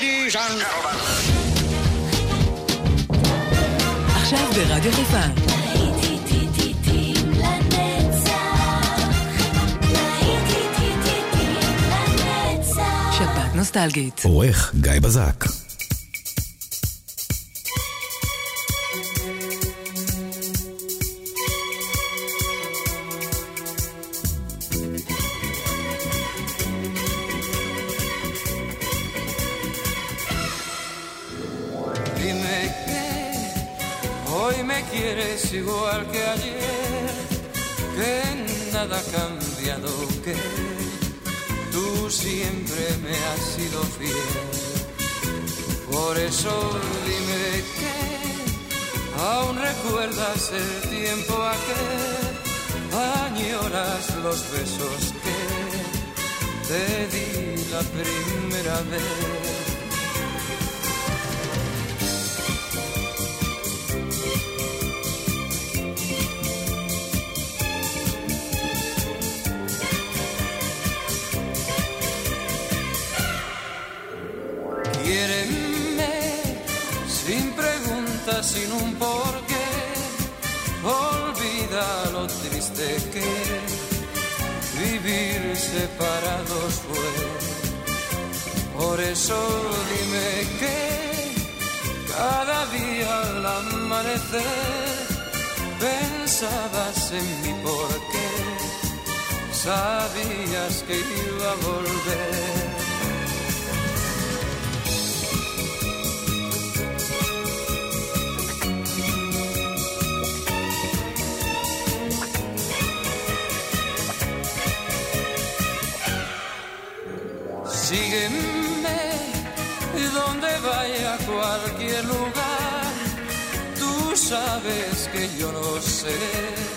Ladies and gentlemen. עכשיו ברדיו חיפה. שפעת נוסטלגית. עורך גיא בזק. Sabías que iba a volver. Sígueme donde vaya a cualquier lugar. Tú sabes que yo no sé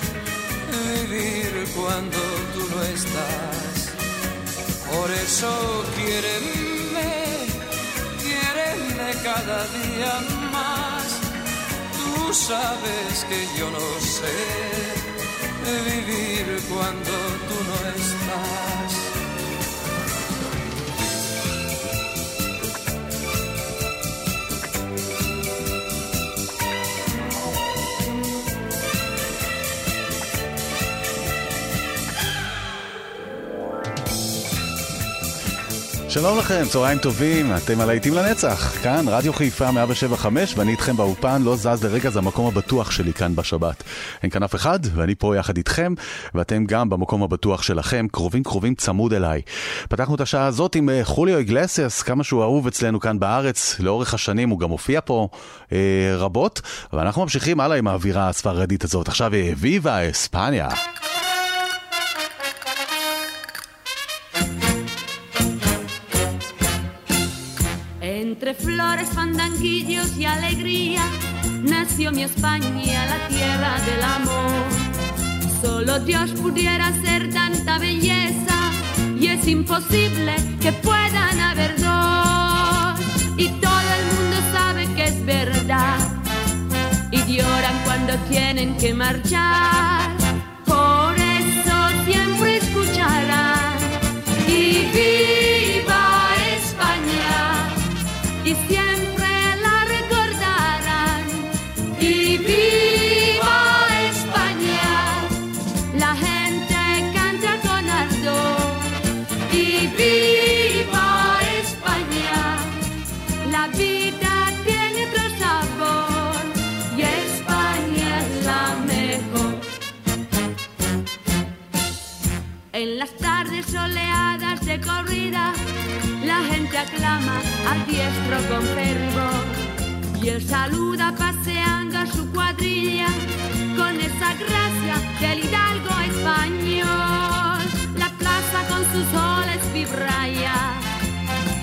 vivir cuando tú no estás. Por eso quiéreme, quiéreme cada día más. Tú sabes que yo no sé vivir cuando tú no estás. שלום לכם, צהריים טובים, אתם על העיתים לנצח. כאן רדיו חיפה 175 ואני איתכם באולפן, לא זז לרגע, זה המקום הבטוח שלי כאן בשבת. אין כאן אף אחד ואני פה יחד איתכם, ואתם גם במקום הבטוח שלכם, קרובים קרובים צמוד אליי. פתחנו את השעה הזאת עם אה, חוליו איגלסיאס, כמה שהוא אהוב אצלנו כאן בארץ, לאורך השנים הוא גם הופיע פה אה, רבות, ואנחנו ממשיכים הלאה עם האווירה הספרדית הזאת. עכשיו אה, ויבה אספניה. Entre flores, fandanguillos y alegría nació mi España, la tierra del amor. Solo Dios pudiera hacer tanta belleza y es imposible que puedan haber dos. Y todo el mundo sabe que es verdad y lloran cuando tienen que marchar. De corrida, la gente aclama al diestro con fervor. Y él saluda paseando a su cuadrilla con esa gracia del hidalgo español. La plaza con sus soles vibra ya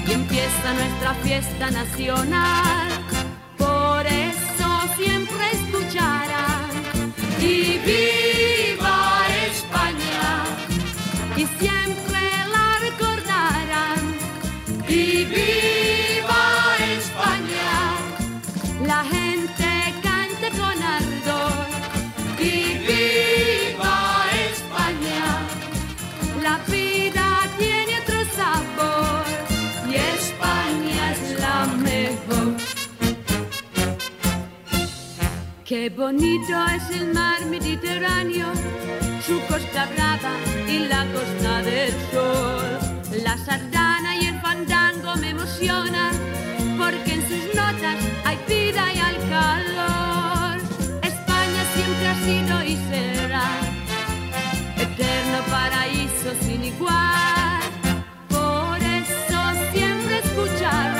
y empieza nuestra fiesta nacional. Por eso siempre escucharán y viva lejos. Qué bonito es el mar Mediterráneo, su costa brava y la costa del sol. La sardana y el fandango me emocionan, porque en sus notas hay vida y al calor. España siempre ha sido y será eterno paraíso sin igual. Por eso siempre escuchará.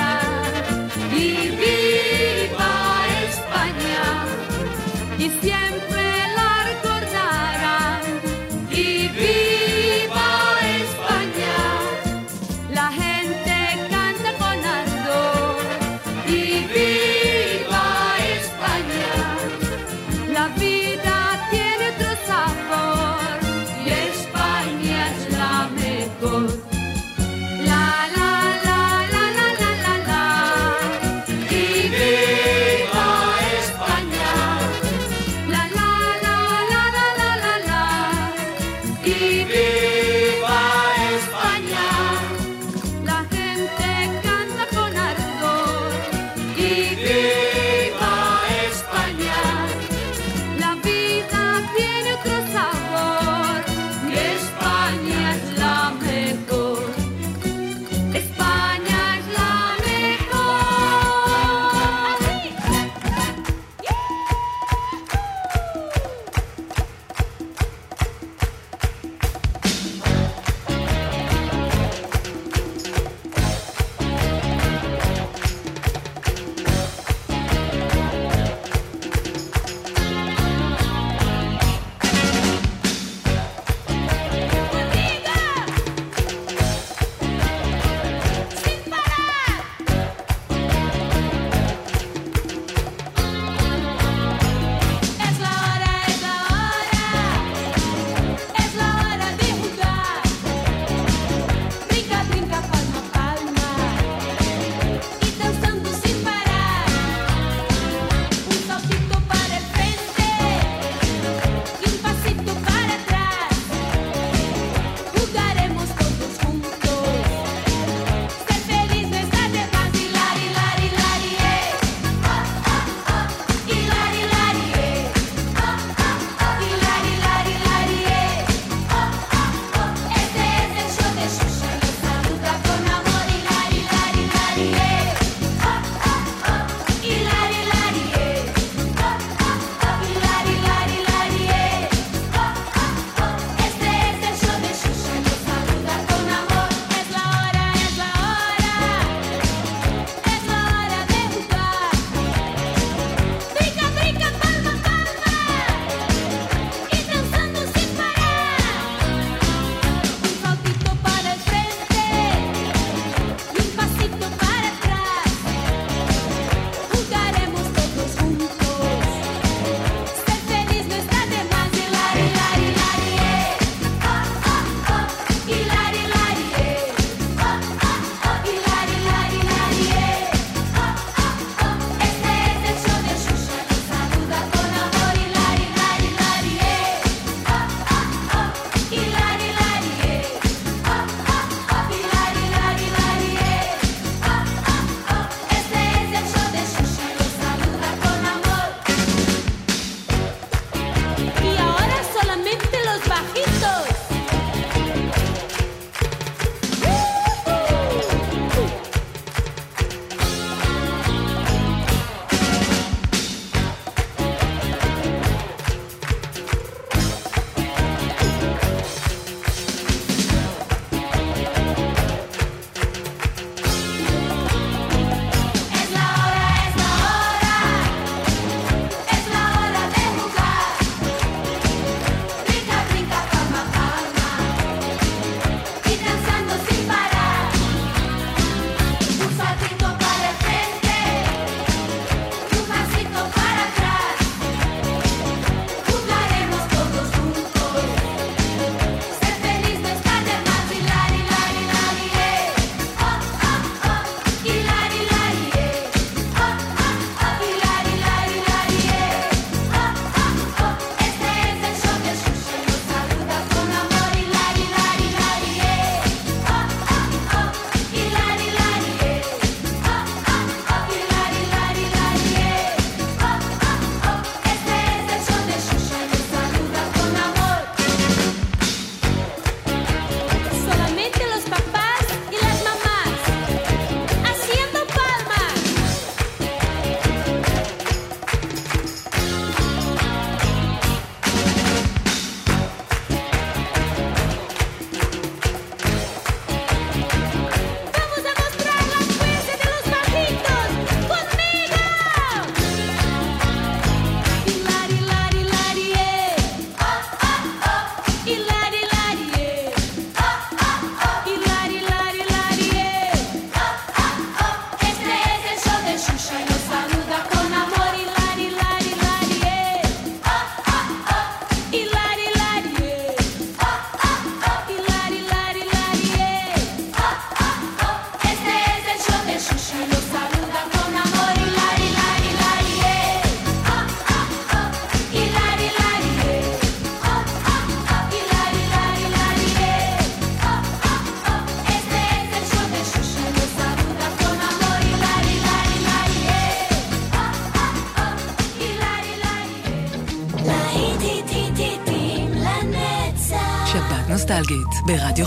Radio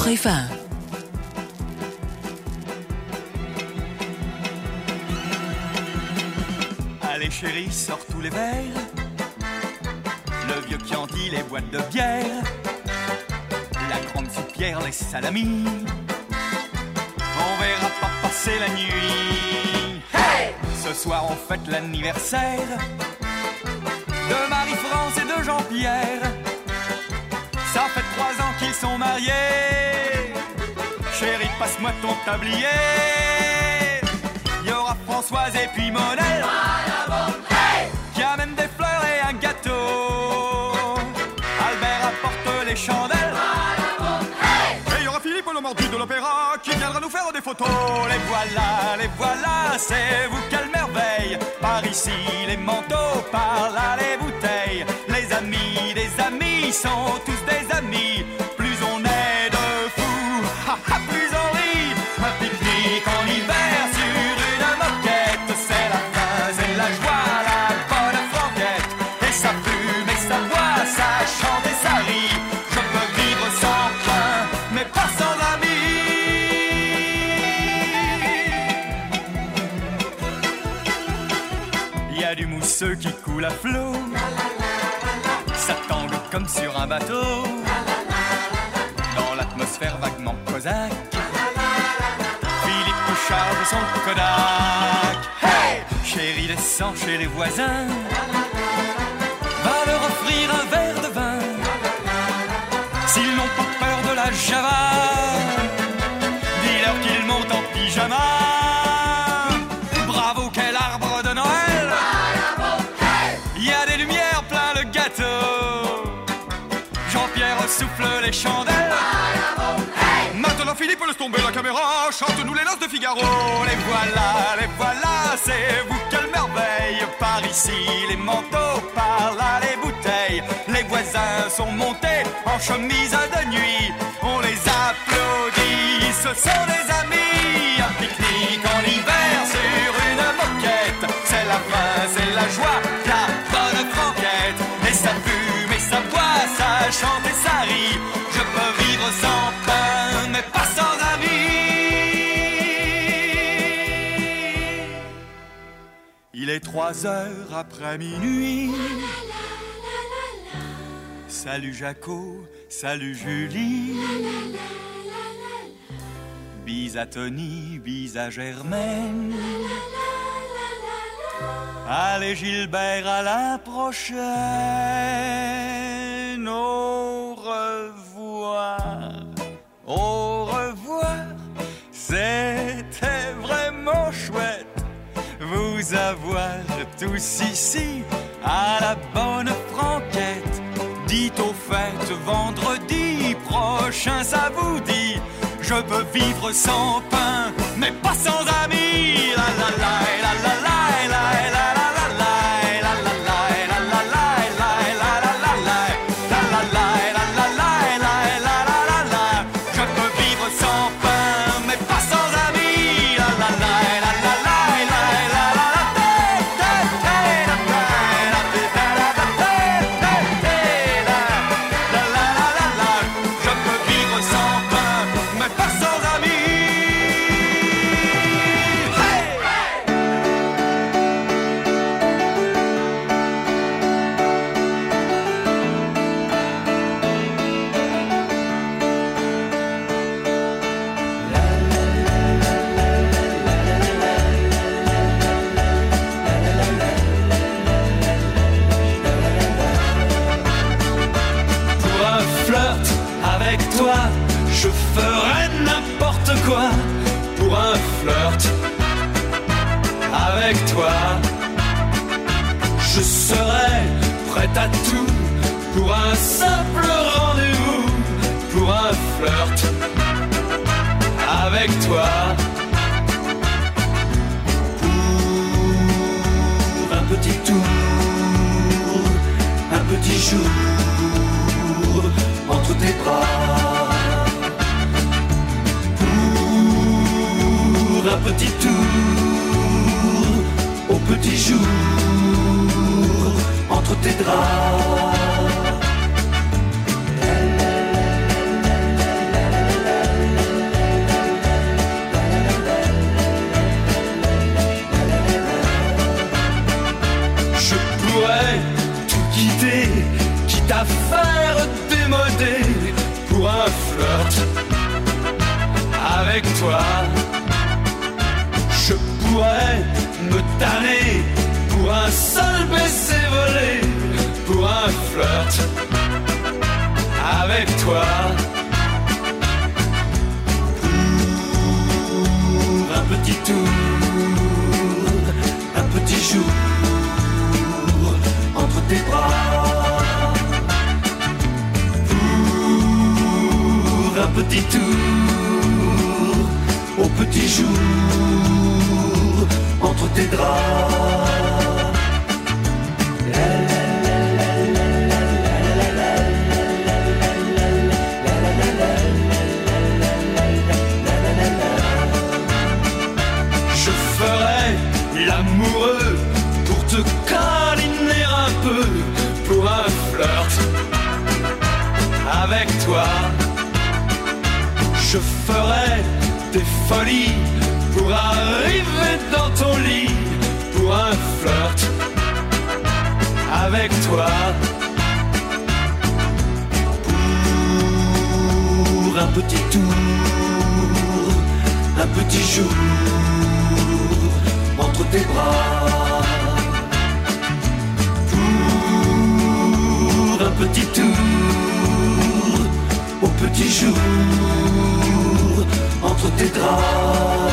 Allez chérie, sort tous les verres. Le vieux Chianti, les boîtes de bière. La grande soupière, les salamis. On verra pas passer la nuit. Hey Ce soir on fête l'anniversaire de Marie-France et de Jean-Pierre. Ça fait trois ans qu'ils sont mariés. Chérie, passe-moi ton tablier. Il y aura Françoise et puis Monel qui amène des Les voilà, les voilà, c'est vous quelle merveille. Par ici, les manteaux, par là, les bouteilles. Les amis des amis sont tous des amis. Flot. Ça tangue comme sur un bateau. Dans l'atmosphère vaguement cosaque. Philippe charge son Kodak. Hey Chérie, descend chez les voisins. Va leur offrir un verre de vin. S'ils n'ont pas peur de la java, dis-leur qu'ils montent en pyjama. Jean-Pierre souffle les chandelles. Maintenant Philippe laisse tomber la caméra, chante-nous les noces de Figaro. Les voilà, les voilà, c'est vous quelle merveille. Par ici les manteaux, par là les bouteilles. Les voisins sont montés en chemise de nuit. On les applaudit, ce sont des amis. Un pique-nique en hiver sur une moquette. C'est la fin, c'est la joie, ça boit, ça chante et ça rit. Je peux vivre sans pain, mais pas sans amis. Il est trois heures après minuit. Salut Jaco, salut Julie. Bis à Tony, bis à Germaine. Allez Gilbert, à la prochaine. Au revoir. Au revoir. C'était vraiment chouette vous avoir tous ici à la bonne franquette. Dites au fait vendredi prochain, ça vous dit. Je peux vivre sans pain, mais pas sans amis. La la la la la la pour un petit tour, un petit jour entre tes bras. Pour un petit tour, au petit jour entre tes draps. toi. Je ferai des folies pour arriver dans ton lit, pour un flirt avec toi. Pour un petit tour, un petit jour entre tes bras. Pour un petit tour petit jour entre tes draps.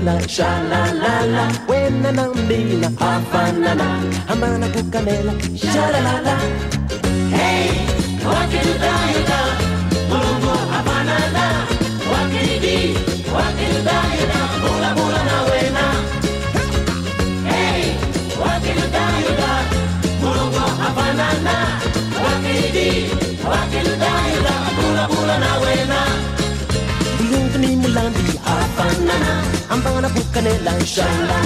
kukanela shalalala wena nambila afanana amana kukanela shalalala afanana ambana kukane la Sha la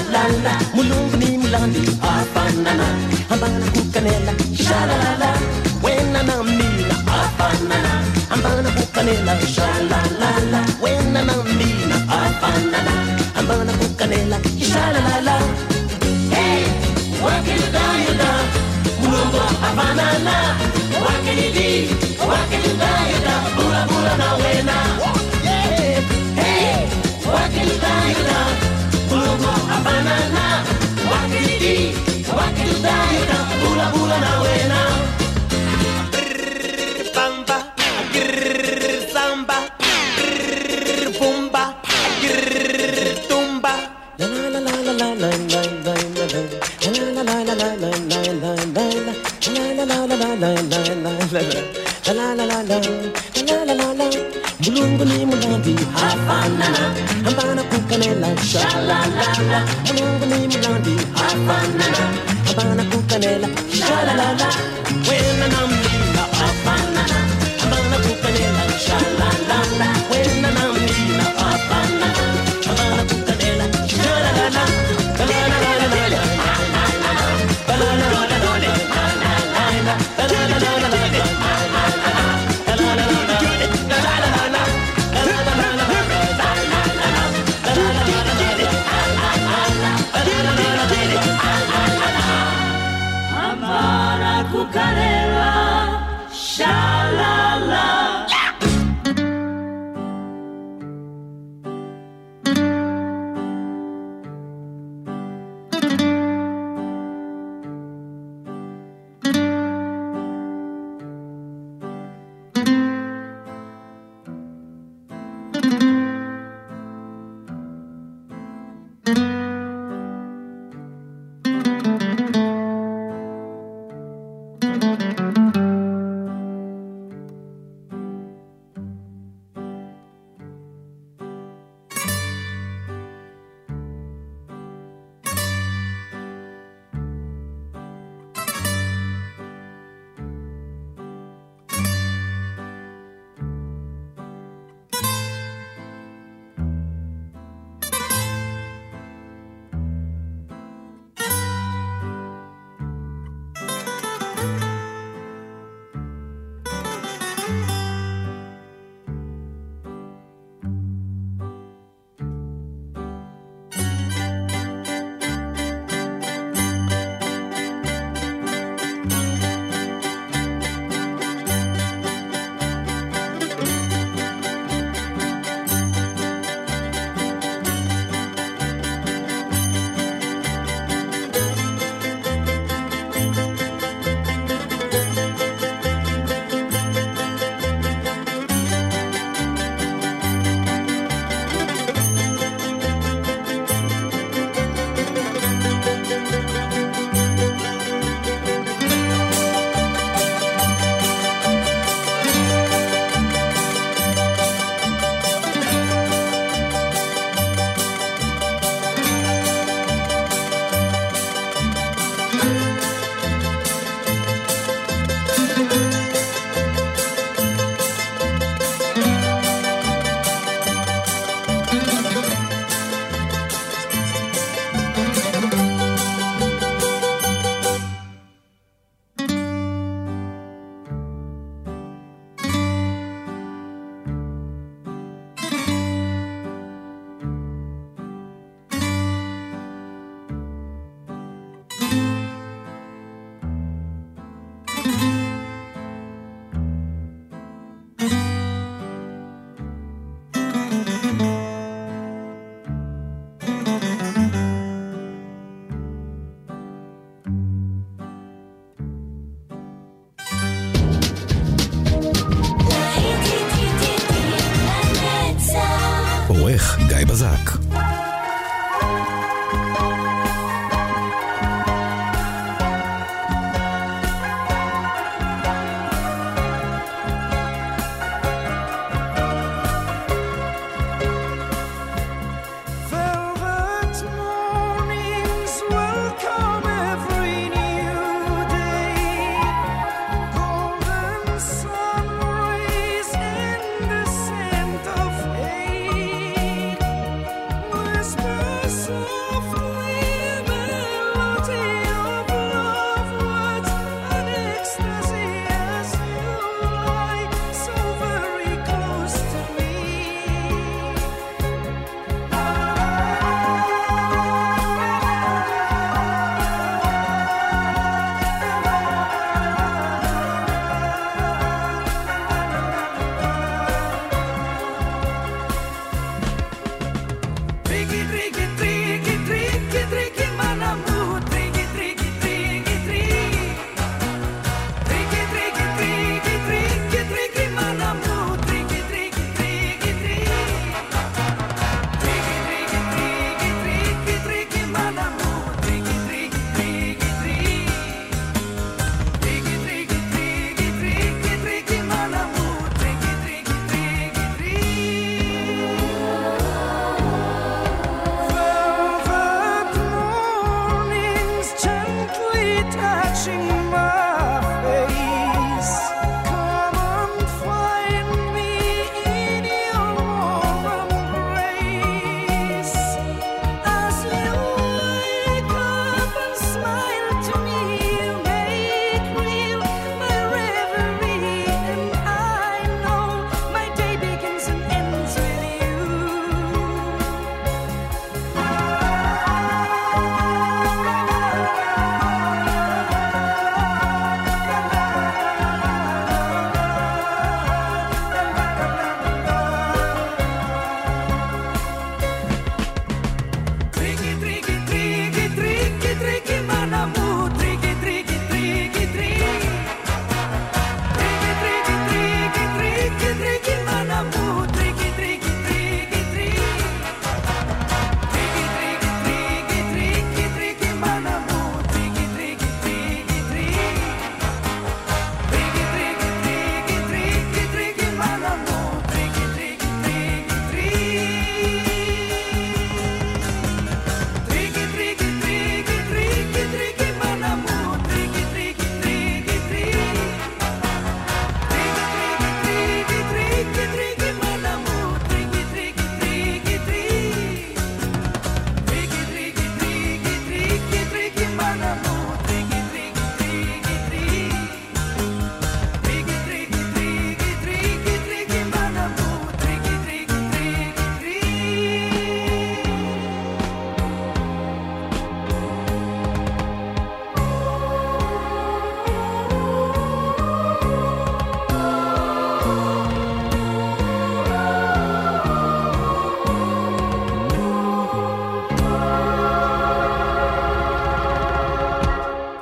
la mulungu ni mulandi afanana ambana kukane la Sha la la wena na mina afanana ambana kukane la Sha la la wena na mina afanana ambana kukane la shala la la hey what can you do you do mulungu afanana. What can you do what can you do you do bula bula na wena. Samba.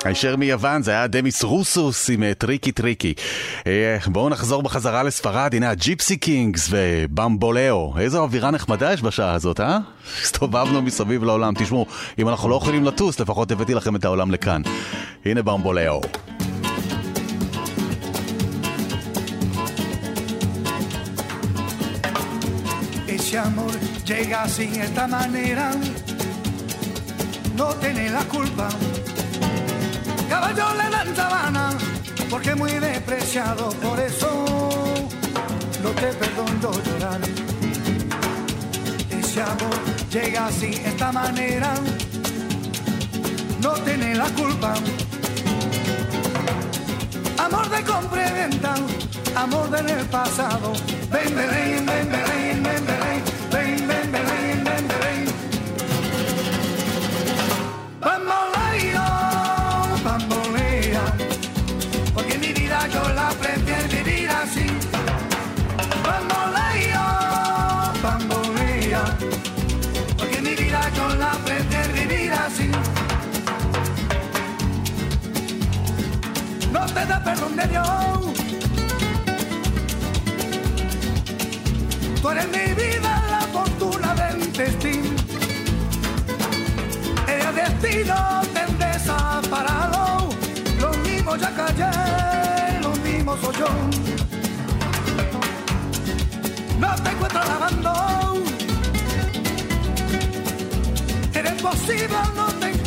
הישר מיוון זה היה דמיס רוסוס עם אה, טריקי טריקי. אה, בואו נחזור בחזרה לספרד, הנה הג'יפסי קינגס ובמבולאו. איזו אווירה נחמדה יש בשעה הזאת, אה? הסתובבנו מסביב לעולם. תשמעו, אם אנחנו לא יכולים לטוס, לפחות הבאתי לכם את העולם לכאן. הנה במבולאו. Amor llega sin esta manera, no tiene la culpa. caballo le dan sabana, porque muy despreciado, por eso no te perdono llorar. Ese amor llega así, esta manera, no tiene la culpa. Amor de compra y venta, amor del pasado, ven, ven, ven, ven, ven, ven, ven. Perdón de Dios. Tú eres mi vida, la fortuna del destino. El destino te desaparado. Lo mismo ya callé, lo mismo soy yo. No te encuentro lavando. Eres posible, no te encuentro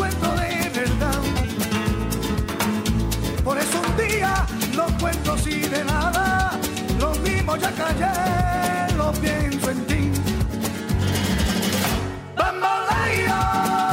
los cuentos y de nada, los mismos ya callé, lo pienso en ti. Bambalaya.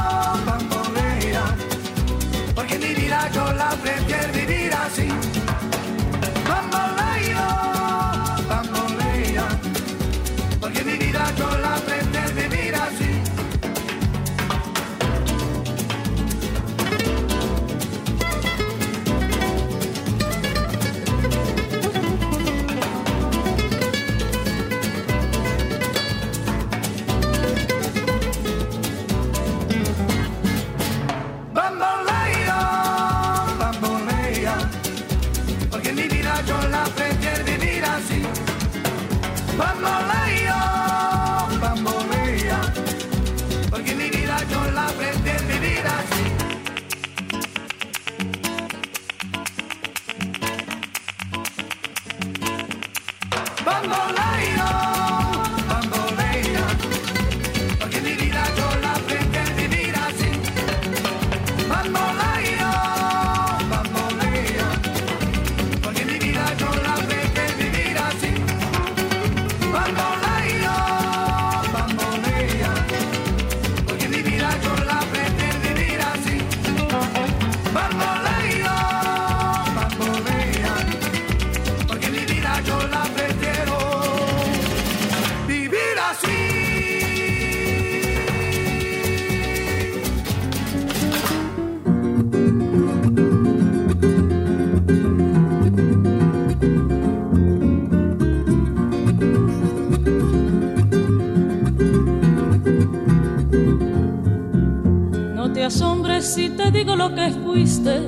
Lo que fuiste,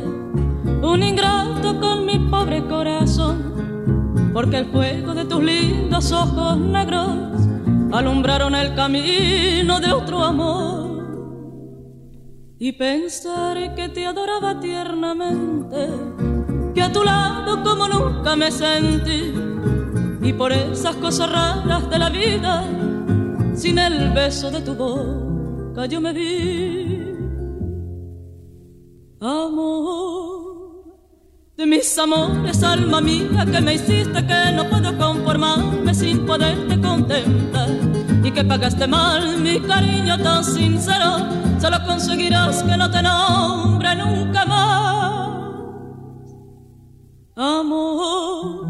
un ingrato con mi pobre corazón, porque el fuego de tus lindos ojos negros alumbraron el camino de otro amor. Y pensar que te adoraba tiernamente, que a tu lado como nunca me sentí, y por esas cosas raras de la vida, sin el beso de tu boca yo me vi. Mis amores, alma mía, que me hiciste que no puedo conformarme sin poderte contemplar y que pagaste mal mi cariño tan sincero, solo conseguirás que no te nombre nunca más. Amor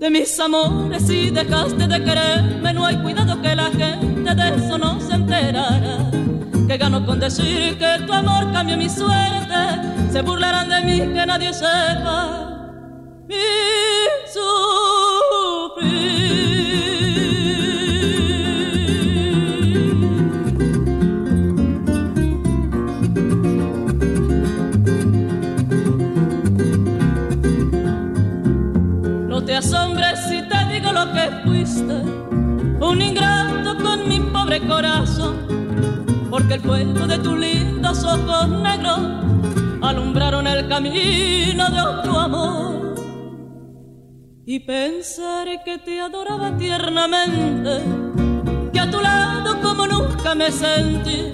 de mis amores, si dejaste de quererme, no hay cuidado que la gente de eso no se enterara que gano con decir que tu amor cambió mi suerte. Se burlarán de mí que nadie sepa mi sufrir. No te asombres si te digo lo que fuiste, un ingrato con mi pobre corazón porque el fuego de tus lindos ojos negros alumbraron el camino de otro amor. Y pensaré que te adoraba tiernamente, que a tu lado como nunca me sentí,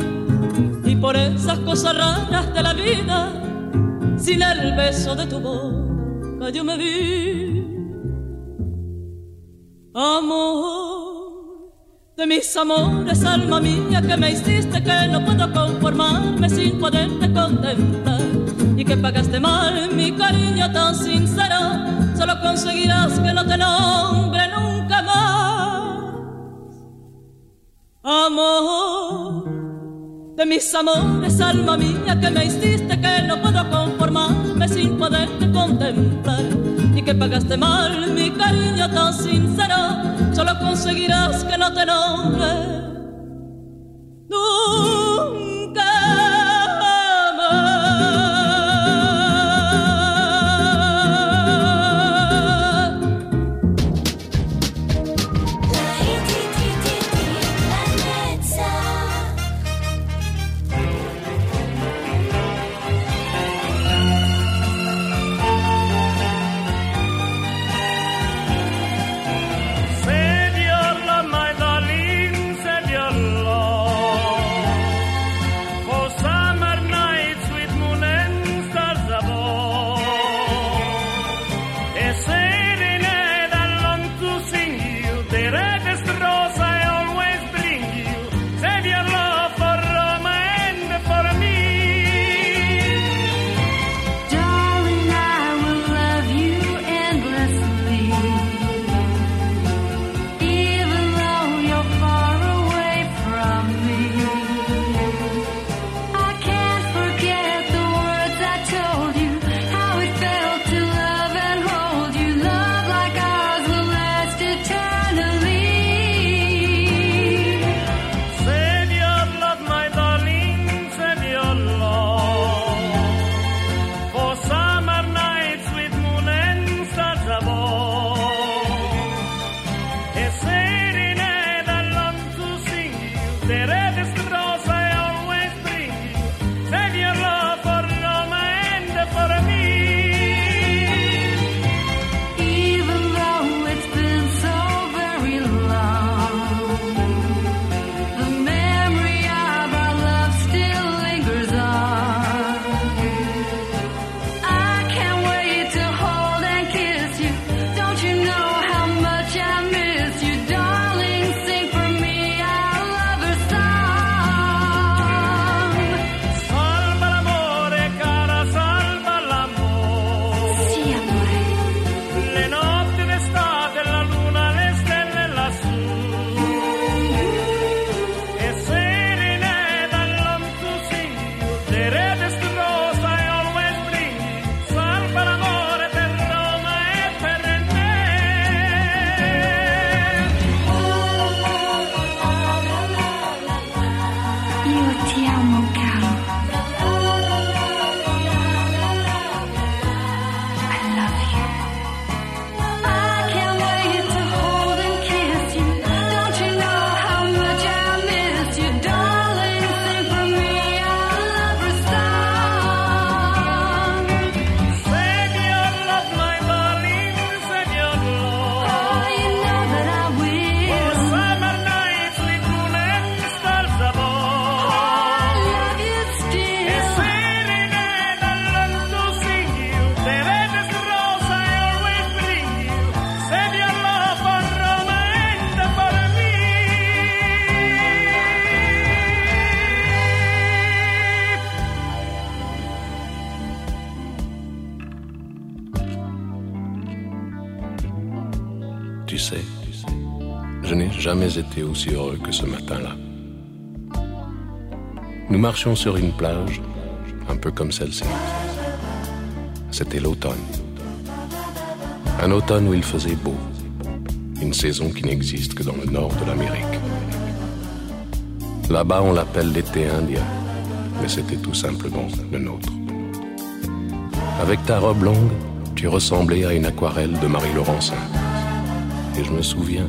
y por esas cosas raras de la vida, sin el beso de tu boca yo me vi. Amor de mis amores, alma mía, que me hiciste que no puedo conformarme sin poderte contemplar y que pagaste mal mi cariño tan sincero, solo conseguirás que no te nombre nunca más. Amor de mis amores, alma mía, que me hiciste que no puedo conformarme sin poderte contemplar y que pagaste mal mi cariño tan sincero, solo conseguirás que no te nombre nunca jamais été aussi heureux que ce matin-là. Nous marchions sur une plage, un peu comme celle-ci. C'était l'automne. Un automne où il faisait beau. Une saison qui n'existe que dans le nord de l'Amérique. Là-bas, on l'appelle l'été indien, mais c'était tout simplement le nôtre. Avec ta robe longue, tu ressemblais à une aquarelle de Marie-Laurencin. Et je me souviens,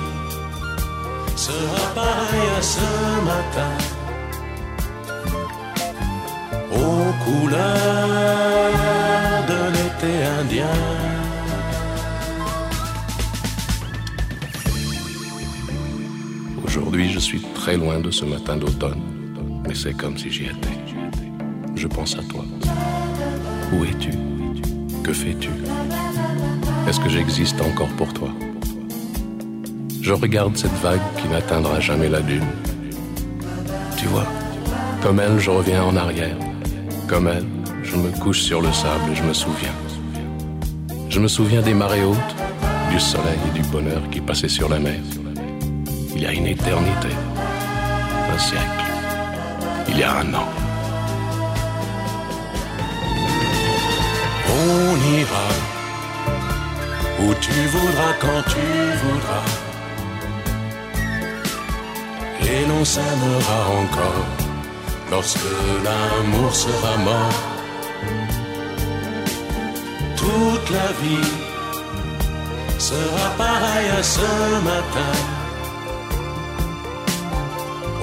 sera pareille à ce matin. Aux couleurs de l'été indien. Aujourd'hui, je suis très loin de ce matin d'automne, mais c'est comme si j'y étais. Je pense à toi. Où es-tu? Que fais-tu? Est-ce que j'existe encore pour toi? Je regarde cette vague qui n'atteindra jamais la dune. Tu vois, comme elle, je reviens en arrière. Comme elle, je me couche sur le sable et je me souviens. Je me souviens des marées hautes, du soleil et du bonheur qui passaient sur la mer. Il y a une éternité, un siècle, il y a un an. On ira où tu voudras quand tu voudras. Et l'on s'aimera encore lorsque l'amour sera mort. Toute la vie sera pareille à ce matin.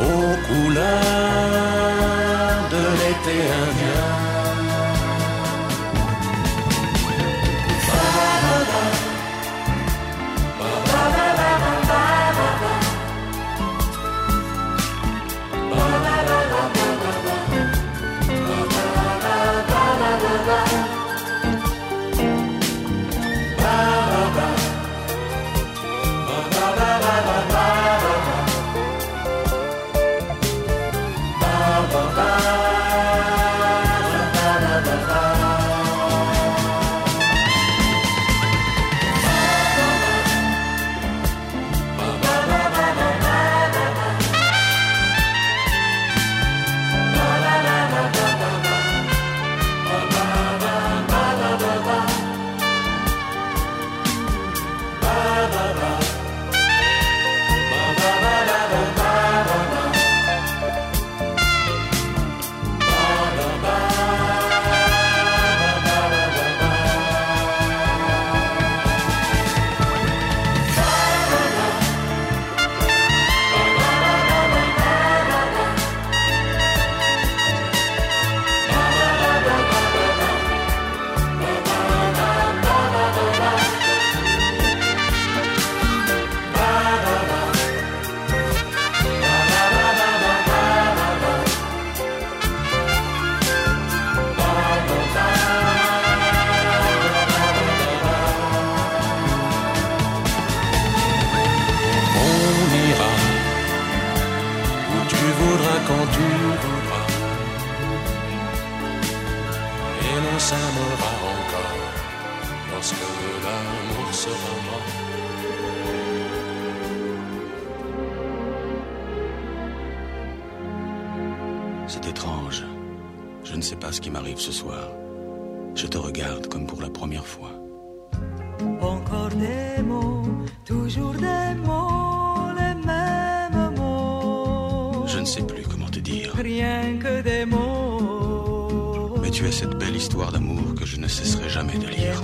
Aux couleurs de l'été indien.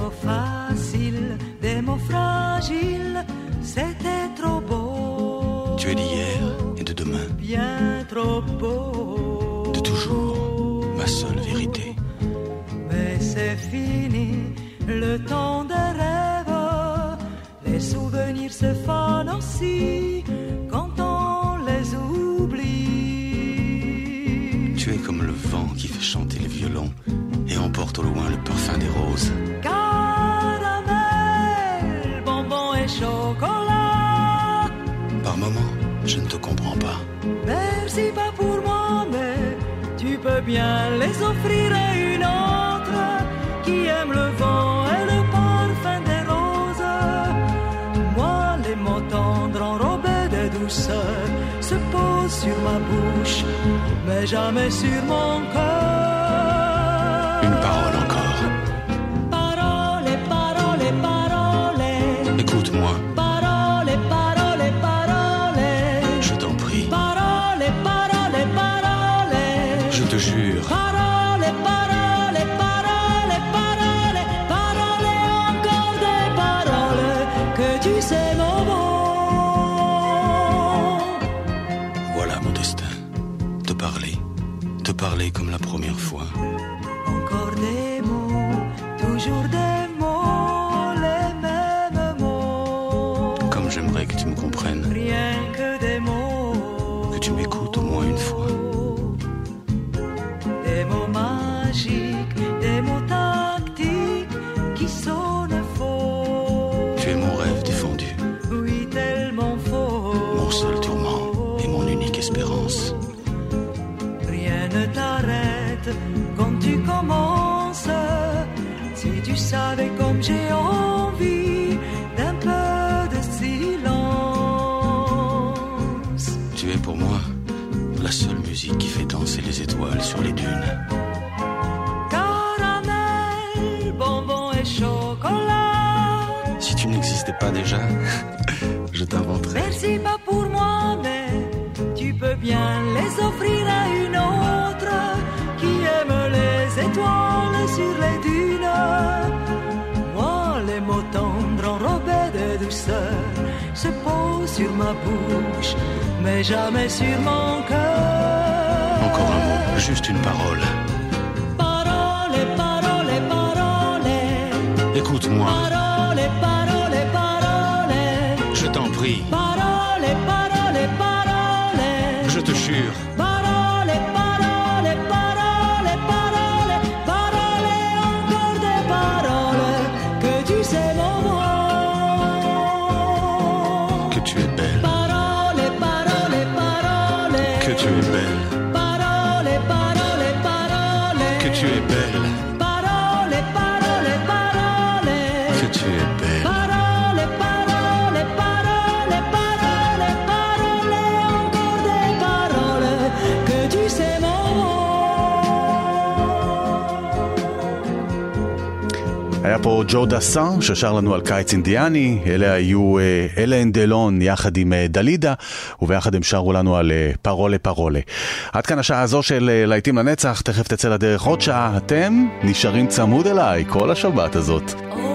for fun. les offrirai une autre qui aime le vent et le parfum des roses. Moi, les mots tendres enrobés de douceur se posent sur ma bouche, mais jamais sur mon cœur. parler comme la première fois. comme j'ai envie d'un peu de silence. Tu es pour moi la seule musique qui fait danser les étoiles sur les dunes. Caramel, bonbon et chocolat. Si tu n'existais pas déjà. sur ma bouche, mais jamais sur mon cœur. Encore un mot, juste une parole. Parole, parole, parole. Écoute-moi. Parole. היה פה ג'ו דסן ששר לנו על קיץ אינדיאני, אלה היו אה, אלן דלון יחד עם אה, דלידה, וביחד הם שרו לנו על אה, פרולה פרולה. עד כאן השעה הזו של להיטים לנצח, תכף תצא לדרך עוד שעה, אתם נשארים צמוד אליי כל השבת הזאת. Oh.